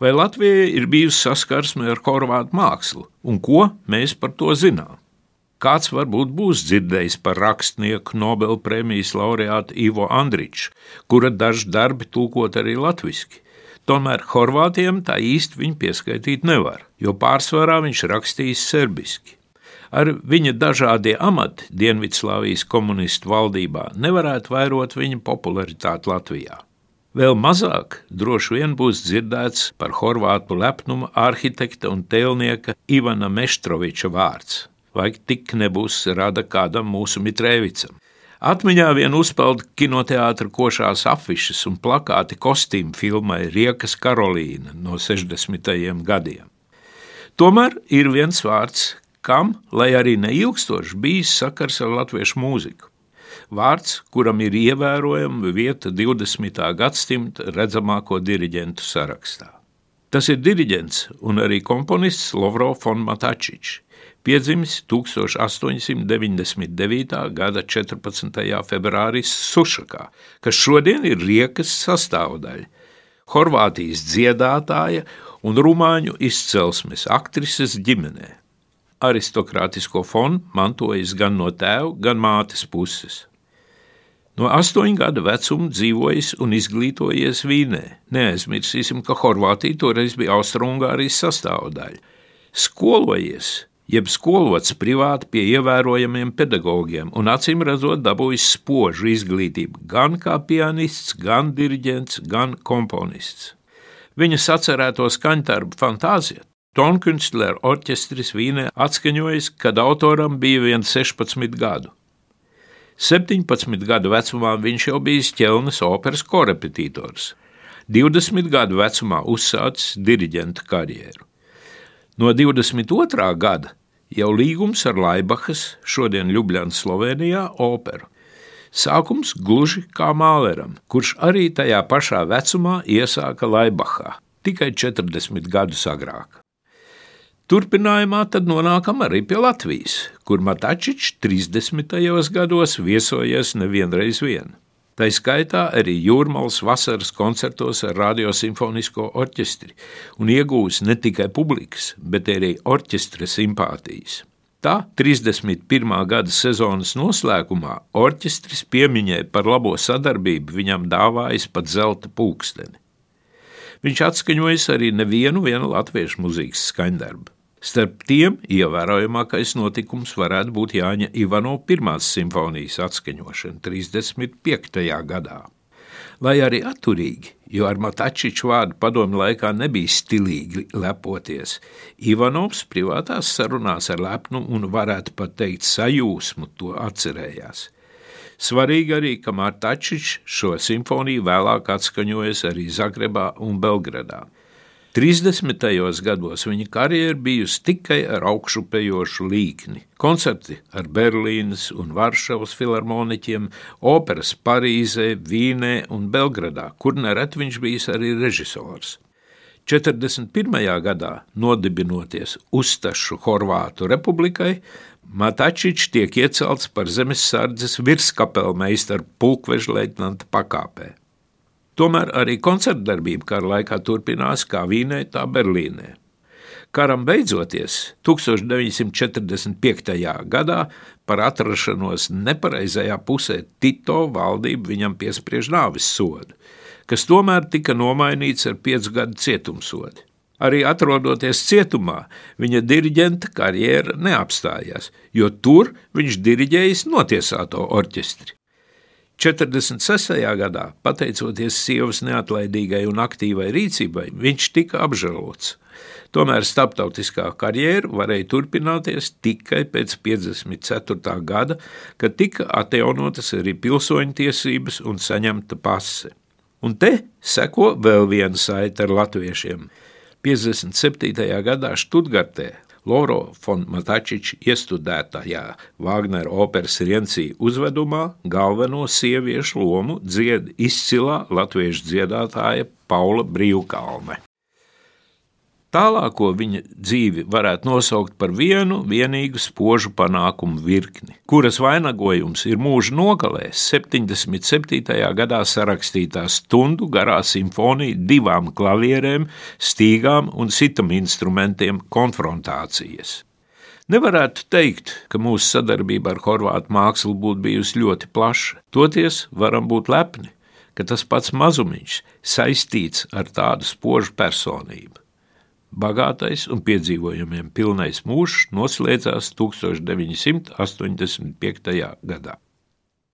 Vai Latvijai ir bijusi saskarsme ar horvātu mākslu, un ko mēs par to zinām? Kāds varbūt būs dzirdējis par rakstnieku Nobelpremijas laureātu Ivo Andriču, kura daži darbi tulkot arī latviešu. Tomēr horvātiem tā īsti viņu pieskaitīt nevar, jo pārsvarā viņš rakstījis serbiski. Ar viņa dažādie amati Dienvidslāvijas komunistu valdībā nevarētu vairot viņa popularitāti Latvijā. Vēl mazāk droši vien būs dzirdēts par horvātu lepnuma arhitekta un tēlnieka Ivana Meštroviča vārds, vai tik nebūs rada kādam mūsu Mitrēvicam. Atmiņā vien uzpeld kinoteātra košās afišas un plakāti kostīmu filmai Riekas Karolīna no 60. gadiem. Tomēr ir viens vārds, kam, lai arī neilgstoši, bijis sakars ar latviešu mūziku. Vārds, kuram ir ievērojama vieta 20. gadsimta redzamāko diriģentu sarakstā. Tas ir diriģents un arī komponists Lovro von Matačičs, piedzimis 1899. gada 14. februārī Sušakā, kas šodien ir Riekas sastāvdaļa. Horvātijas dziedātāja un rumāņu izcelsmes aktrises ģimenē. Aristokrātisko fonu mantojis gan no tēva, gan mātes puses. No astoņu gadu vecuma dzīvojis un izglītojies Vīnē. Neaizmirsīsim, ka Horvātija toreiz bija Austrumgārijas sastāvdaļa. Skolojies jeb skolots privāti pie ievērojamiem pedagogiem un acīm redzot dabūjis spožu izglītību gan kā pianists, gan diriģents, gan komponists. Viņa sacerēto skaņdarbu fantāzija Tonkünstler orķestris Vīnē atskaņojas, kad autoram bija vien 16 gadu. 17 gadu vecumā viņš jau bija ķelnes operas korepetitors, 20 gadu vecumā uzsācis diriģenta karjeru. No 22. gada jau līgums ar Laibachas, šodien Ljubljana, Slovenijā, operu. Sākums gluži kā Māleram, kurš arī tajā pašā vecumā iesāka Laibachā, tikai 40 gadus agrāk. Turpinājumā tad nonākam arī pie Latvijas, kur Matačičs 30. gados viesojies nevienreiz vien. Tā skaitā arī Jūrmālas vasaras koncertos ar radiosimfonisko orķestri un iegūs ne tikai publikas, bet arī orķestra simpātijas. Tā 31. gada sezonas noslēgumā orķestris piemiņai par labo sadarbību viņam dāvājis pat zelta pulksteni. Viņš atskaņojas arī nevienu latviešu mūzikas skaņdarbu. Starp tiem ievērojamākais notikums varētu būt Jāņa Ivano pirmās simfonijas atskaņošana 35. gadā. Lai arī atturīgi, jo ar Matačiču vārdu padomu laikā nebija stilīgi lepoties, Ivanovs privātās sarunās ar lepnumu un varētu pat teikt sajūsmu to atcerējās. Svarīgi arī, ka Matačičs šo simfoniju vēlāk atskaņojas arī Zagrebā un Belgradā. 30. gados viņa karjera bijusi tikai ar augšupejošu līkni. Koncerti ar Berlīnas un Varšavas filharmoniķiem, operas Parīzē, Vīnē un Belgradā, kur nereti viņš bijis arī režisors. 41. gadā, nodibinoties Uztašu Horvātu republikai, Matačičs tiek iecelts par zemesardzes virskapelmeistaru pulkveža leitnanta pakāpē. Tomēr arī koncertdarbība kara laikā turpinās kā Vīnē, tā Berlīnē. Karam beidzoties 1945. gadā par atrašanos nepareizajā pusē Tito valdība viņam piespriež nāves sodu, kas tomēr tika nomainīts ar piecu gadu cietumsodu. Arī atrodoties cietumā, viņa diriģenta karjera neapstājās, jo tur viņš diriģējis notiesāto orķestri. 46. gadā, pateicoties sievas neatlaidīgai un aktīvai rīcībai, viņš tika apžēlots. Tomēr starptautiskā karjera varēja turpināties tikai pēc 54. gada, kad tika atjaunotas arī pilsoņu tiesības un saņemta pase. Un te seko vēl viena saite ar latviešiem. 57. gadā Študgartē Loro von Matačiča iestudētajā Vāgnera operas Riencija uzvedumā galveno sieviešu lomu dzied izcilā latviešu dziedātāja Paula Brīvkalne. Tālāko viņa dzīvi varētu nosaukt par vienu vienīgu spožu panākumu virkni, kuras vainagojums ir mūža nogalēs 77. gadā sarakstītā stundu garā simfonija divām klavierēm, stīgām un citam instrumentiem konfrontācijas. Nevarētu teikt, ka mūsu sadarbība ar horvātu mākslu būtu bijusi ļoti plaša. Toties varam būt lepni, ka tas pats mazumiņš saistīts ar tādu spožu personību. Bagātais un piedzīvojumiem pilnais mūžs noslēdzās 1985. gadā.